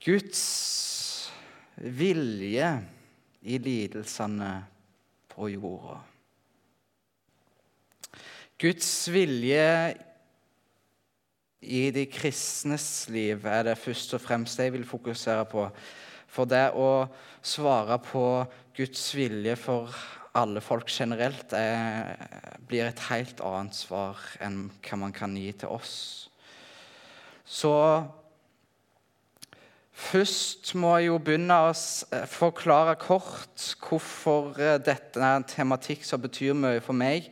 Guds vilje i lidelsene på jorda. Guds vilje i de kristnes liv er det først og fremst jeg vil fokusere på. For det å svare på Guds vilje for alle folk generelt er, blir et helt annet svar enn hva man kan gi til oss. Så først må jeg jo begynne å forklare kort hvorfor eh, dette er en tematikk som betyr mye for meg.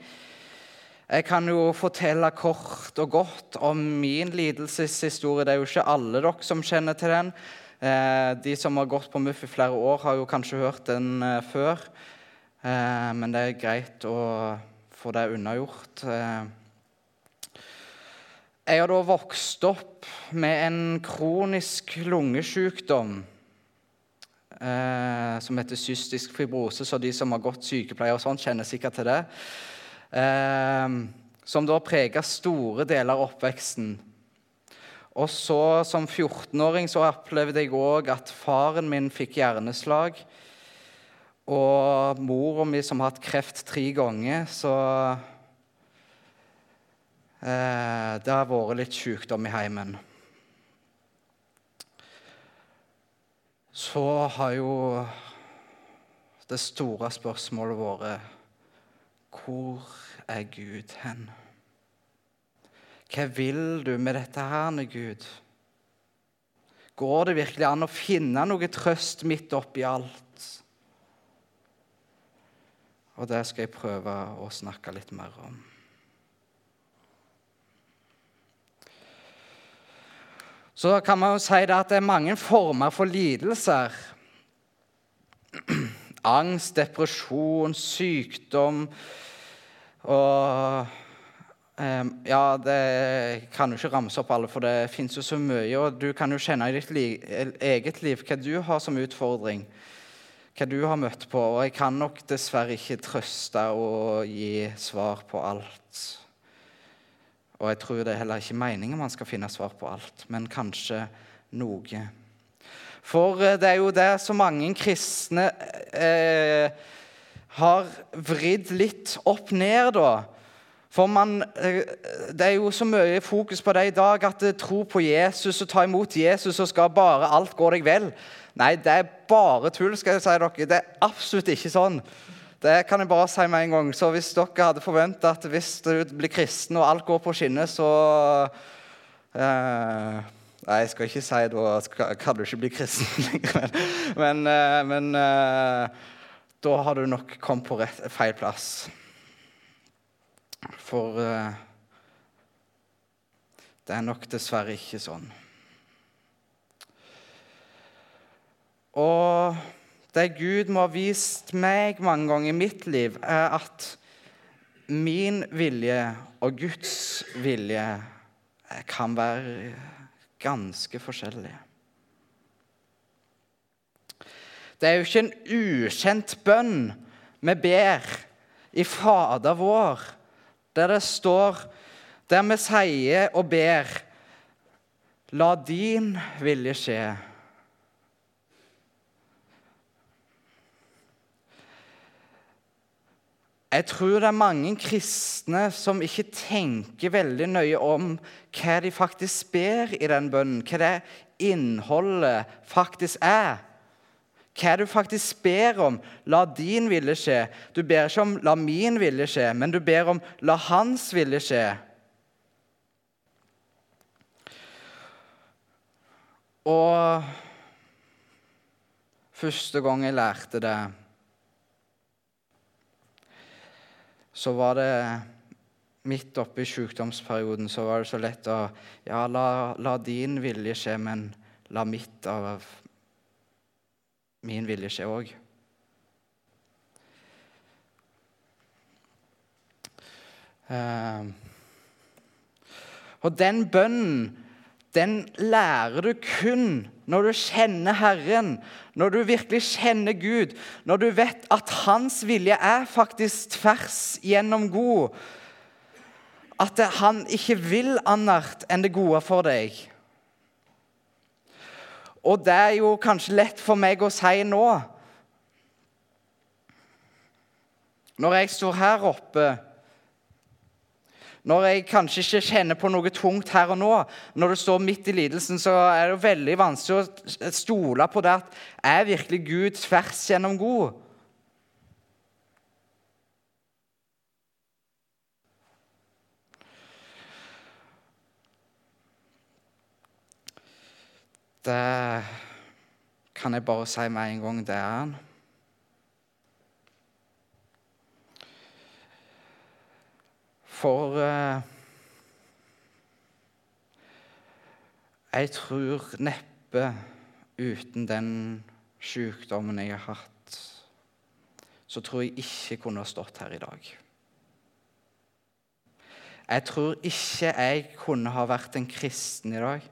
Jeg kan jo fortelle kort og godt om min lidelseshistorie. Det er jo ikke alle dere som kjenner til den. Eh, de som har gått på MUF i flere år, har jo kanskje hørt den eh, før. Eh, men det er greit å få det unnagjort. Jeg har da vokst opp med en kronisk lungesykdom eh, som heter cystisk fibrose, så de som har gått sykepleier og sånt, kjenner sikkert til det. Eh, som da prega store deler av oppveksten. Og så Som 14-åring så opplevde jeg òg at faren min fikk hjerneslag. Og mora mi, som har hatt kreft tre ganger, så Det har vært litt sykdom i heimen. Så har jo det store spørsmålet vært Hvor er Gud hen? Hva vil du med dette her, Gud? Går det virkelig an å finne noe trøst midt oppi alt? Og det skal jeg prøve å snakke litt mer om. Så kan man jo si at det er mange former for lidelser. Angst, depresjon, sykdom og Ehm, ja, det kan jo ikke ramse opp alle, for det fins jo så mye. Og du kan jo kjenne i ditt li eget liv hva du har som utfordring. Hva du har møtt på. Og jeg kan nok dessverre ikke trøste og gi svar på alt. Og jeg tror det er heller ikke meningen man skal finne svar på alt, men kanskje noe. For eh, det er jo det så mange kristne eh, har vridd litt opp ned, da for man, eh, Det er jo så mye fokus på det i dag at eh, tro på Jesus og ta imot Jesus, så skal bare alt gå deg vel. Nei, det er bare tull. skal jeg si dere. Det er absolutt ikke sånn. Det kan jeg bare si med en gang. Så hvis dere hadde forventa at hvis du blir kristen og alt går på skinner, så eh, Nei, jeg skal ikke si da kan du ikke bli kristen lenger. Men, men, men eh, da har du nok kommet på rett, feil plass. For uh, det er nok dessverre ikke sånn. Og det Gud må ha vist meg mange ganger i mitt liv, er at min vilje og Guds vilje kan være ganske forskjellige. Det er jo ikke en ukjent bønn vi ber i Fader vår der det står Der vi sier og ber La din vilje skje. Jeg tror det er mange kristne som ikke tenker veldig nøye om hva de faktisk ber i den bønnen, hva det innholdet faktisk er hva du faktisk ber om. La din vilje skje. Du ber ikke om 'la min vilje skje', men du ber om 'la hans vilje skje'. Og første gang jeg lærte det, så var det midt oppe i sykdomsperioden så var det så lett å Ja, la, la din vilje skje, men la mitt av min vilje skje òg. Uh, og den bønnen, den lærer du kun når du kjenner Herren, når du virkelig kjenner Gud, når du vet at hans vilje er faktisk tvers gjennom god. At han ikke vil annet enn det gode for deg. Og det er jo kanskje lett for meg å si nå. Når jeg står her oppe, når jeg kanskje ikke kjenner på noe tungt her og nå, når du står midt i lidelsen, så er det veldig vanskelig å stole på det at er virkelig Gud tvers gjennom god. Det kan jeg bare si med en gang det er han. For eh, jeg tror neppe uten den sykdommen jeg har hatt, så tror jeg ikke kunne ha stått her i dag. Jeg tror ikke jeg kunne ha vært en kristen i dag.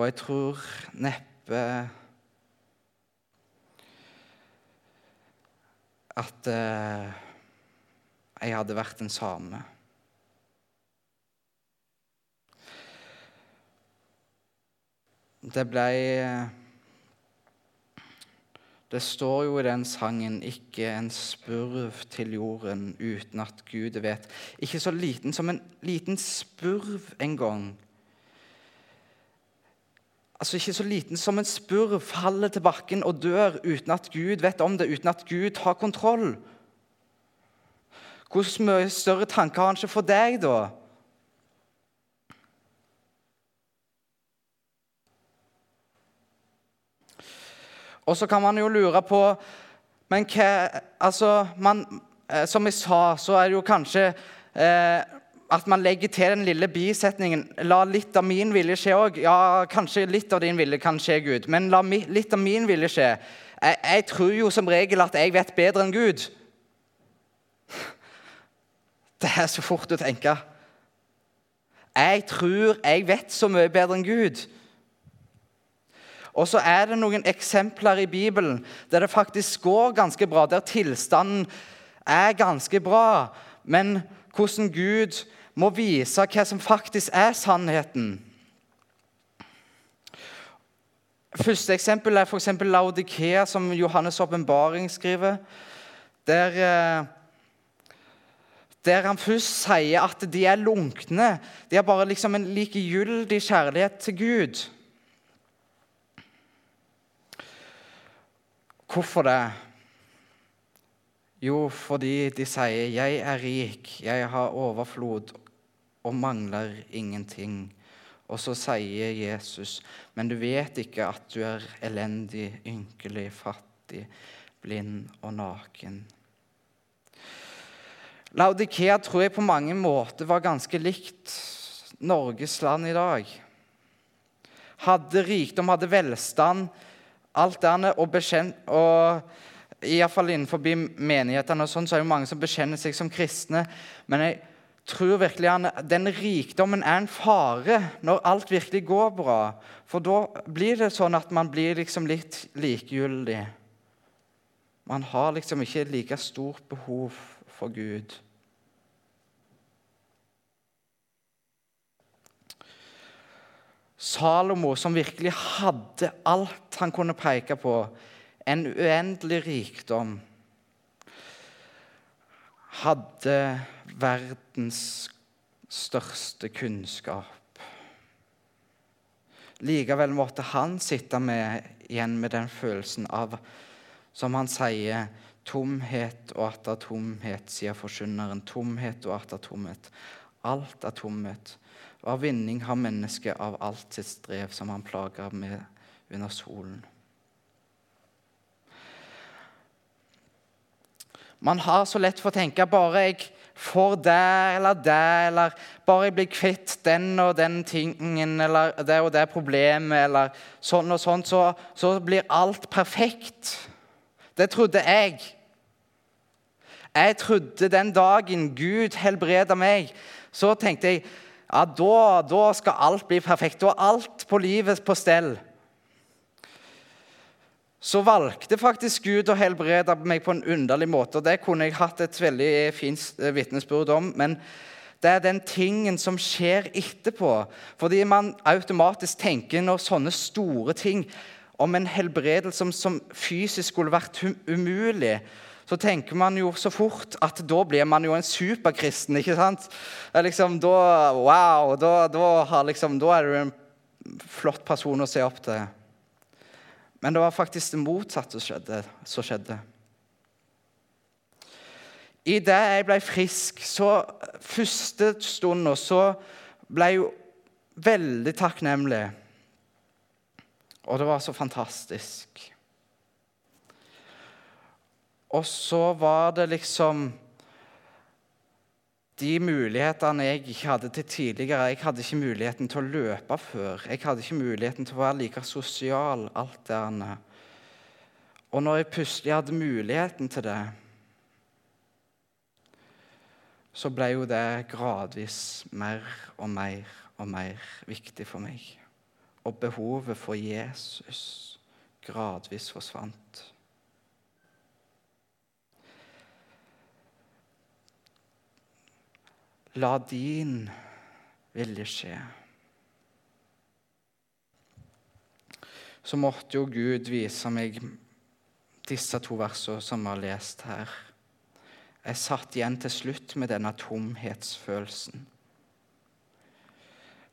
Og jeg tror neppe at eh, jeg hadde vært den samme. Det blei Det står jo i den sangen 'Ikke en spurv til jorden uten at Gud vet'. Ikke så liten som en liten spurv engang. Altså Ikke så liten som en spurv faller til bakken og dør uten at Gud vet om det, uten at Gud har kontroll. Hvor mye større tanker har han ikke for deg, da? Og så kan man jo lure på Men hva Altså, man, eh, som jeg sa, så er det jo kanskje eh, at man legger til den lille bisetningen La litt av min vilje skje òg. Ja, kanskje litt av din vilje kan skje, Gud, men la litt av min vilje skje. Jeg, jeg, tror jo som regel at jeg vet bedre enn Gud. Det er så fort å tenke. Jeg tror jeg vet så mye bedre enn Gud. Og så er det noen eksempler i Bibelen der det faktisk går ganske bra, der tilstanden er ganske bra, men hvordan Gud må vise hva som faktisk er sannheten. Første eksempel er f.eks. Laudikea, som Johannes' åpenbaring skriver. Der, eh, der, han først sier at de er lunkne. De har bare liksom en likegyldig kjærlighet til Gud. Hvorfor det? Jo, fordi de sier 'Jeg er rik, jeg har overflod og mangler ingenting'. Og så sier Jesus, 'Men du vet ikke at du er elendig, ynkelig, fattig, blind og naken'. Laudikea tror jeg på mange måter var ganske likt Norges land i dag. Hadde rikdom, hadde velstand, alt det og, og Iallfall innenfor menighetene og sånn, så er det mange som bekjenner seg som kristne. Men jeg tror virkelig han, den rikdommen er en fare når alt virkelig går bra. For da blir det sånn at man blir liksom litt likegyldig. Man har liksom ikke like stort behov for Gud. Salomo, som virkelig hadde alt han kunne peke på, en uendelig rikdom, hadde verdens største kunnskap. Likevel måtte han sitte med, igjen med den følelsen av, som han sier, tomhet og atter tomhet, sier forkynneren. Tomhet og atter tomhet. Alt er tomhet. Hva vinning har mennesket av alt sitt strev som han plager med under solen? Man har så lett for å tenke bare jeg får det eller det, eller bare jeg blir kvitt den og den tingen eller det og det problemet, eller sånn og sånn, så, så blir alt perfekt. Det trodde jeg. Jeg trodde den dagen Gud helbreda meg, så tenkte jeg ja, da, da skal alt bli perfekt. Da er alt på livet på stell så valgte faktisk Gud å helbrede meg på en underlig måte. og Det kunne jeg hatt et veldig fint eh, vitnesbyrd om. Men det er den tingen som skjer etterpå. Fordi man automatisk tenker når sånne store ting om en helbredelse som, som fysisk skulle vært umulig, så tenker man jo så fort at da blir man jo en superkristen. ikke sant? Liksom, da, wow, da, da, liksom, da er du en flott person å se opp til. Men det var faktisk det motsatte som skjedde. I det jeg ble frisk, så første stunda så ble jeg jo veldig takknemlig. Og det var så fantastisk. Og så var det liksom de mulighetene jeg ikke hadde til tidligere. Jeg hadde ikke muligheten til å løpe før. Jeg hadde ikke muligheten til å være like sosial. alt det andre. Og når jeg plutselig hadde muligheten til det, så ble jo det gradvis mer og mer og mer viktig for meg. Og behovet for Jesus gradvis forsvant. La din vilje skje. Så måtte jo Gud vise meg disse to versene som vi har lest her. Jeg satt igjen til slutt med denne tomhetsfølelsen.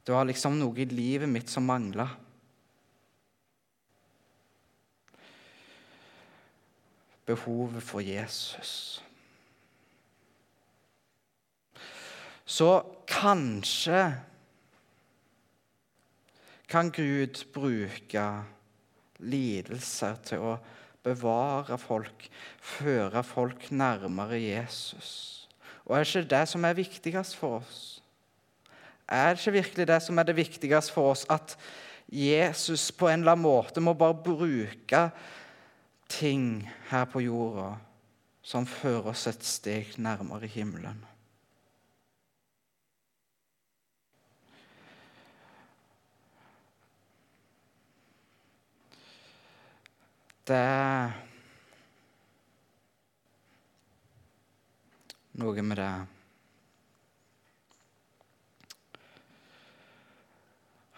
Det var liksom noe i livet mitt som mangla. Behovet for Jesus. Så kanskje kan Gud bruke lidelser til å bevare folk, føre folk nærmere Jesus. Og er det ikke det som er viktigst for oss? Er det ikke virkelig det som er det viktigste for oss, at Jesus på en eller annen måte må bare bruke ting her på jorda som fører oss et steg nærmere himmelen? Det er noe med det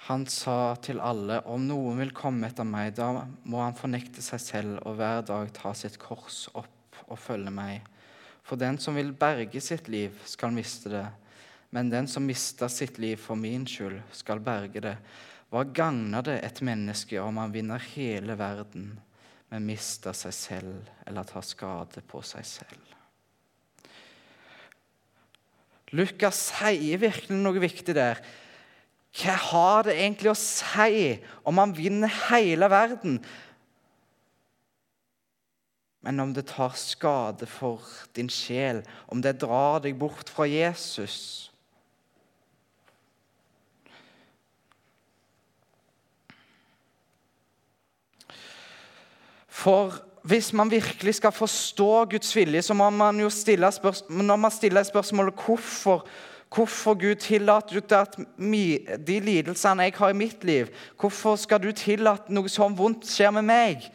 Han sa til alle, om noen vil komme etter meg, da må han fornekte seg selv og hver dag ta sitt kors opp og følge meg. For den som vil berge sitt liv, skal miste det. Men den som mister sitt liv for min skyld, skal berge det. Hva gagner det et menneske om han vinner hele verden? Men mister seg selv eller tar skade på seg selv. Lukas sier virkelig noe viktig der. Hva har det egentlig å si om man vinner hele verden, men om det tar skade for din sjel, om det drar deg bort fra Jesus? For hvis man virkelig skal forstå Guds vilje, så må man jo stille spørsmål, hvorfor, hvorfor Gud tillater at de lidelsene jeg har i mitt liv Hvorfor skal du tillate noe sånn vondt skjer med meg?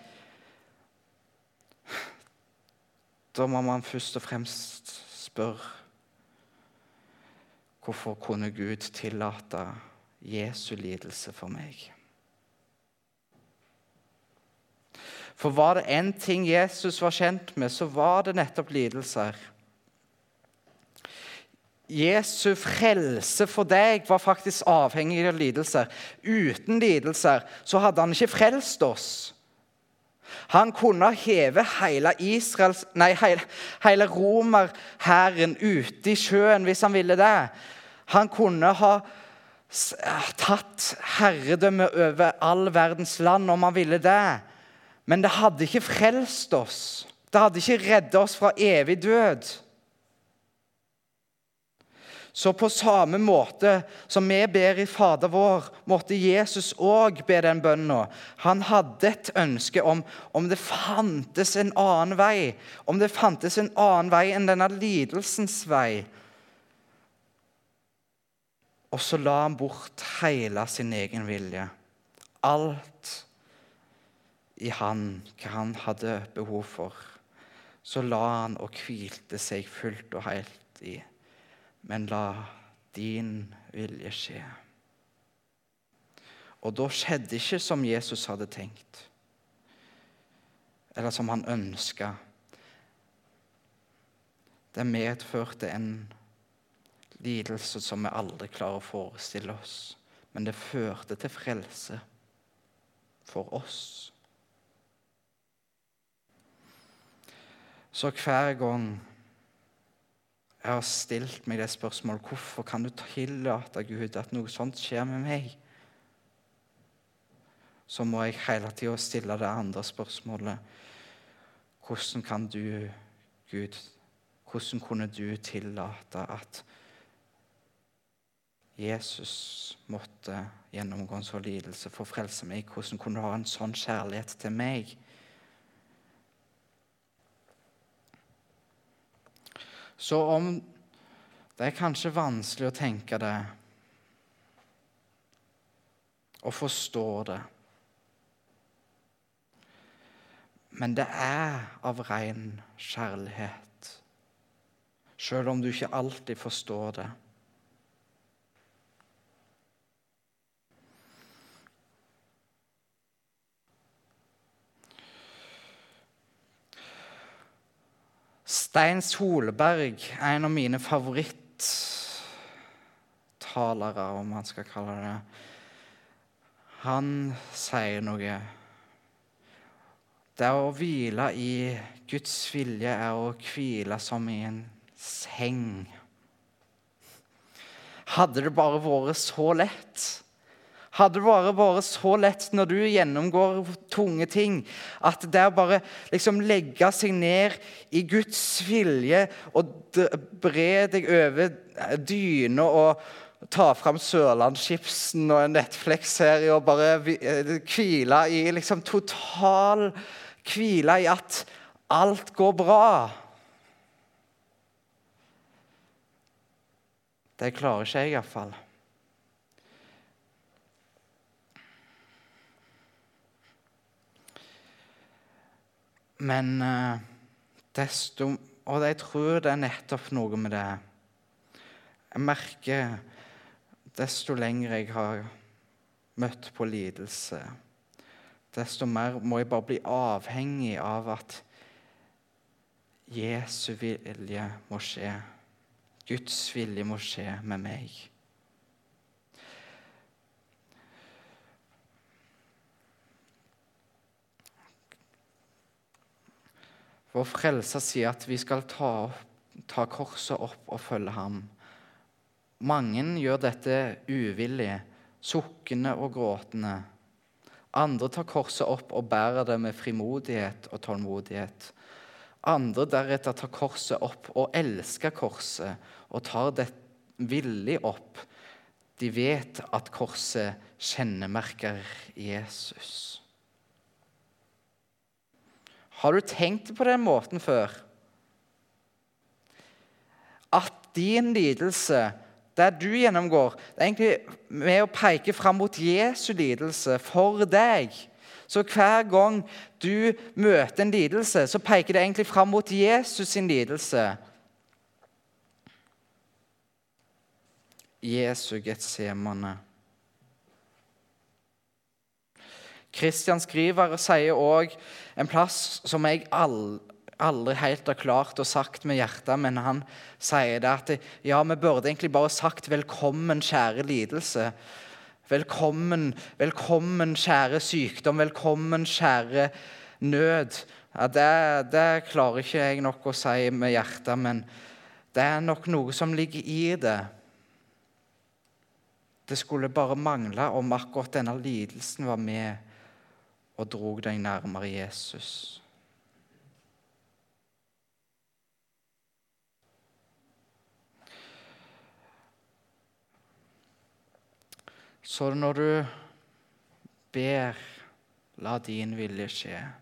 Da må man først og fremst spørre Hvorfor kunne Gud tillate Jesu lidelse for meg? For var det én ting Jesus var kjent med, så var det nettopp lidelser. Jesu frelse for deg var faktisk avhengig av lidelser. Uten lidelser så hadde han ikke frelst oss. Han kunne heve hele, Israels, nei, hele, hele romerhæren ute i sjøen hvis han ville det. Han kunne ha tatt herredømme over all verdens land om han ville det. Men det hadde ikke frelst oss. Det hadde ikke reddet oss fra evig død. Så på samme måte som vi ber i Fader vår, måtte Jesus òg be den bønna. Han hadde et ønske om om det fantes en annen vei, om det fantes en annen vei enn denne lidelsens vei. Og så la han bort hele sin egen vilje. Alt i han hva han hadde behov for. Så la han og hvilte seg fullt og helt i, men la din vilje skje. Og da skjedde ikke som Jesus hadde tenkt, eller som han ønska. Det medførte en lidelse som vi aldri klarer å forestille oss. Men det førte til frelse for oss. Så hver gang jeg har stilt meg det spørsmålet hvorfor kan du tillate Gud at noe sånt skjer med meg, så må jeg hele tida stille det andre spørsmålet hvordan kan du, Gud, hvordan kunne du tillate at Jesus måtte gjennomgå en sånn lidelse for å frelse meg. Hvordan kunne du ha en sånn kjærlighet til meg? Så om det er kanskje vanskelig å tenke det og forstå det Men det er av ren kjærlighet, selv om du ikke alltid forstår det. Stein Solberg er en av mine favorittalere, om man skal kalle det. Han sier noe. Det å hvile i Guds vilje er å hvile som i en seng. Hadde det bare vært så lett hadde det bare vært så lett når du gjennomgår tunge ting, at det å bare liksom legge seg ned i Guds vilje og bre deg over dyna og ta fram Sørlandschipsen og en Netflix-serie og bare eh, hvile i liksom total Hvile i at alt går bra. Det klarer ikke jeg, iallfall. Men uh, desto Og jeg tror det er nettopp noe med det. Jeg merker desto lenger jeg har møtt på lidelse, desto mer må jeg bare bli avhengig av at Jesu vilje må skje. Guds vilje må skje med meg. Vår Frelser sier at vi skal ta, ta korset opp og følge ham. Mange gjør dette uvillig, sukkende og gråtende. Andre tar korset opp og bærer det med frimodighet og tålmodighet. Andre deretter tar korset opp og elsker korset og tar det villig opp. De vet at korset kjennemerker Jesus. Har du tenkt på den måten før? At din lidelse, det du gjennomgår, det er egentlig med å peke fram mot Jesu lidelse for deg. Så hver gang du møter en lidelse, så peker det egentlig fram mot Jesus sin lidelse. Jesu Getsemane. Kristian Skriver sier òg en plass som jeg aldri helt har klart å sagt med hjertet, men han sier det at ja, vi burde egentlig bare sagt 'velkommen, kjære lidelse'. Velkommen, velkommen, kjære sykdom. Velkommen, kjære nød. Ja, det, det klarer ikke jeg nok å si med hjertet, men det er nok noe som ligger i det. Det skulle bare mangle om akkurat denne lidelsen var med og drog deg nærmere Jesus. Så når du ber 'la din vilje skje',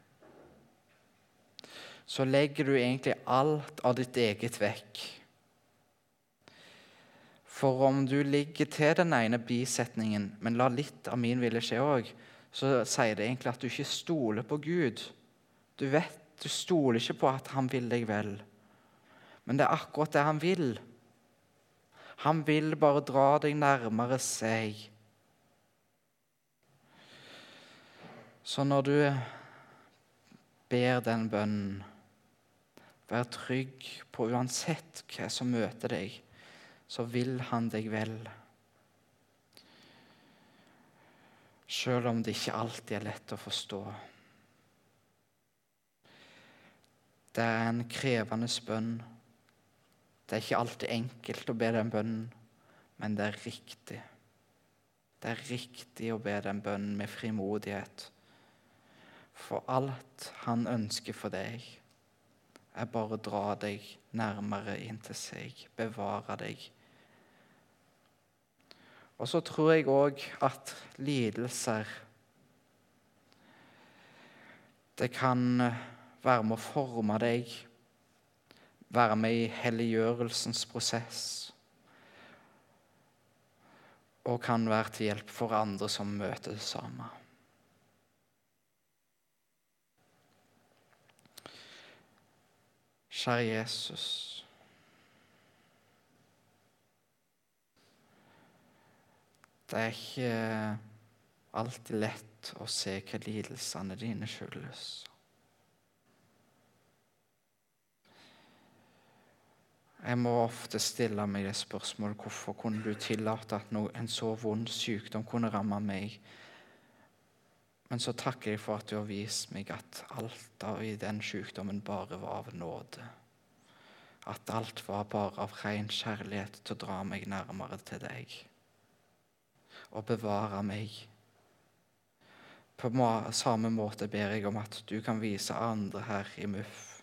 så legger du egentlig alt av ditt eget vekk. For om du ligger til den ene bisetningen, men la litt av min vilje skje òg, så sier det egentlig at du ikke stoler på Gud. Du vet, du stoler ikke på at han vil deg vel. Men det er akkurat det han vil. Han vil bare dra deg nærmere seg. Så når du ber den bønnen, vær trygg på uansett hva som møter deg, så vil han deg vel. Selv om det ikke alltid er lett å forstå. Det er en krevende bønn. Det er ikke alltid enkelt å be den bønnen, men det er riktig. Det er riktig å be den bønnen med frimodighet. For alt han ønsker for deg, er bare å dra deg nærmere inn til seg, bevare deg. Og så tror jeg òg at lidelser Det kan være med å forme deg, være med i helliggjørelsens prosess. Og kan være til hjelp for andre som møter det samme. Kjære Jesus. Det er ikke alltid lett å se hva lidelsene dine skyldes. Jeg må ofte stille meg det spørsmålet hvorfor kunne du tillate at en så vond sykdom kunne ramme meg. Men så takker jeg for at du har vist meg at alt i den sykdommen bare var av nåde. At alt var bare av ren kjærlighet til å dra meg nærmere til deg og bevare meg. På samme måte ber jeg om at du kan vise andre her i MUF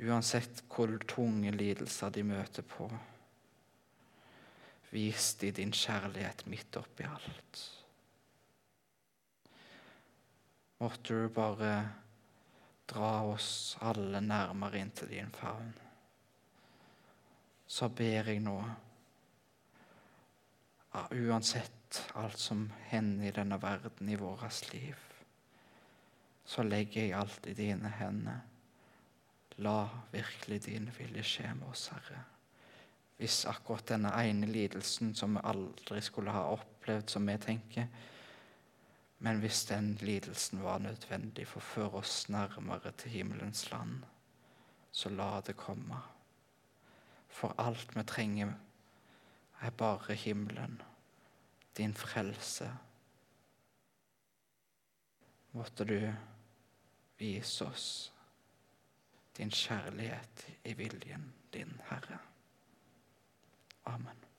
uansett hvor tunge lidelser de møter på. Vis de din kjærlighet midt oppi alt. Måtte du bare dra oss alle nærmere inn til din favn. Så ber jeg nå, uansett alt som hender i denne verden, i vårt liv, så legger jeg alt i dine hender. La virkelig din vilje skje med oss, Herre. Hvis akkurat denne ene lidelsen som vi aldri skulle ha opplevd, som vi tenker Men hvis den lidelsen var nødvendig for å føre oss nærmere til himmelens land, så la det komme. For alt vi trenger, er bare himmelen, din frelse. Måtte du vise oss din kjærlighet i viljen din, Herre. Amen.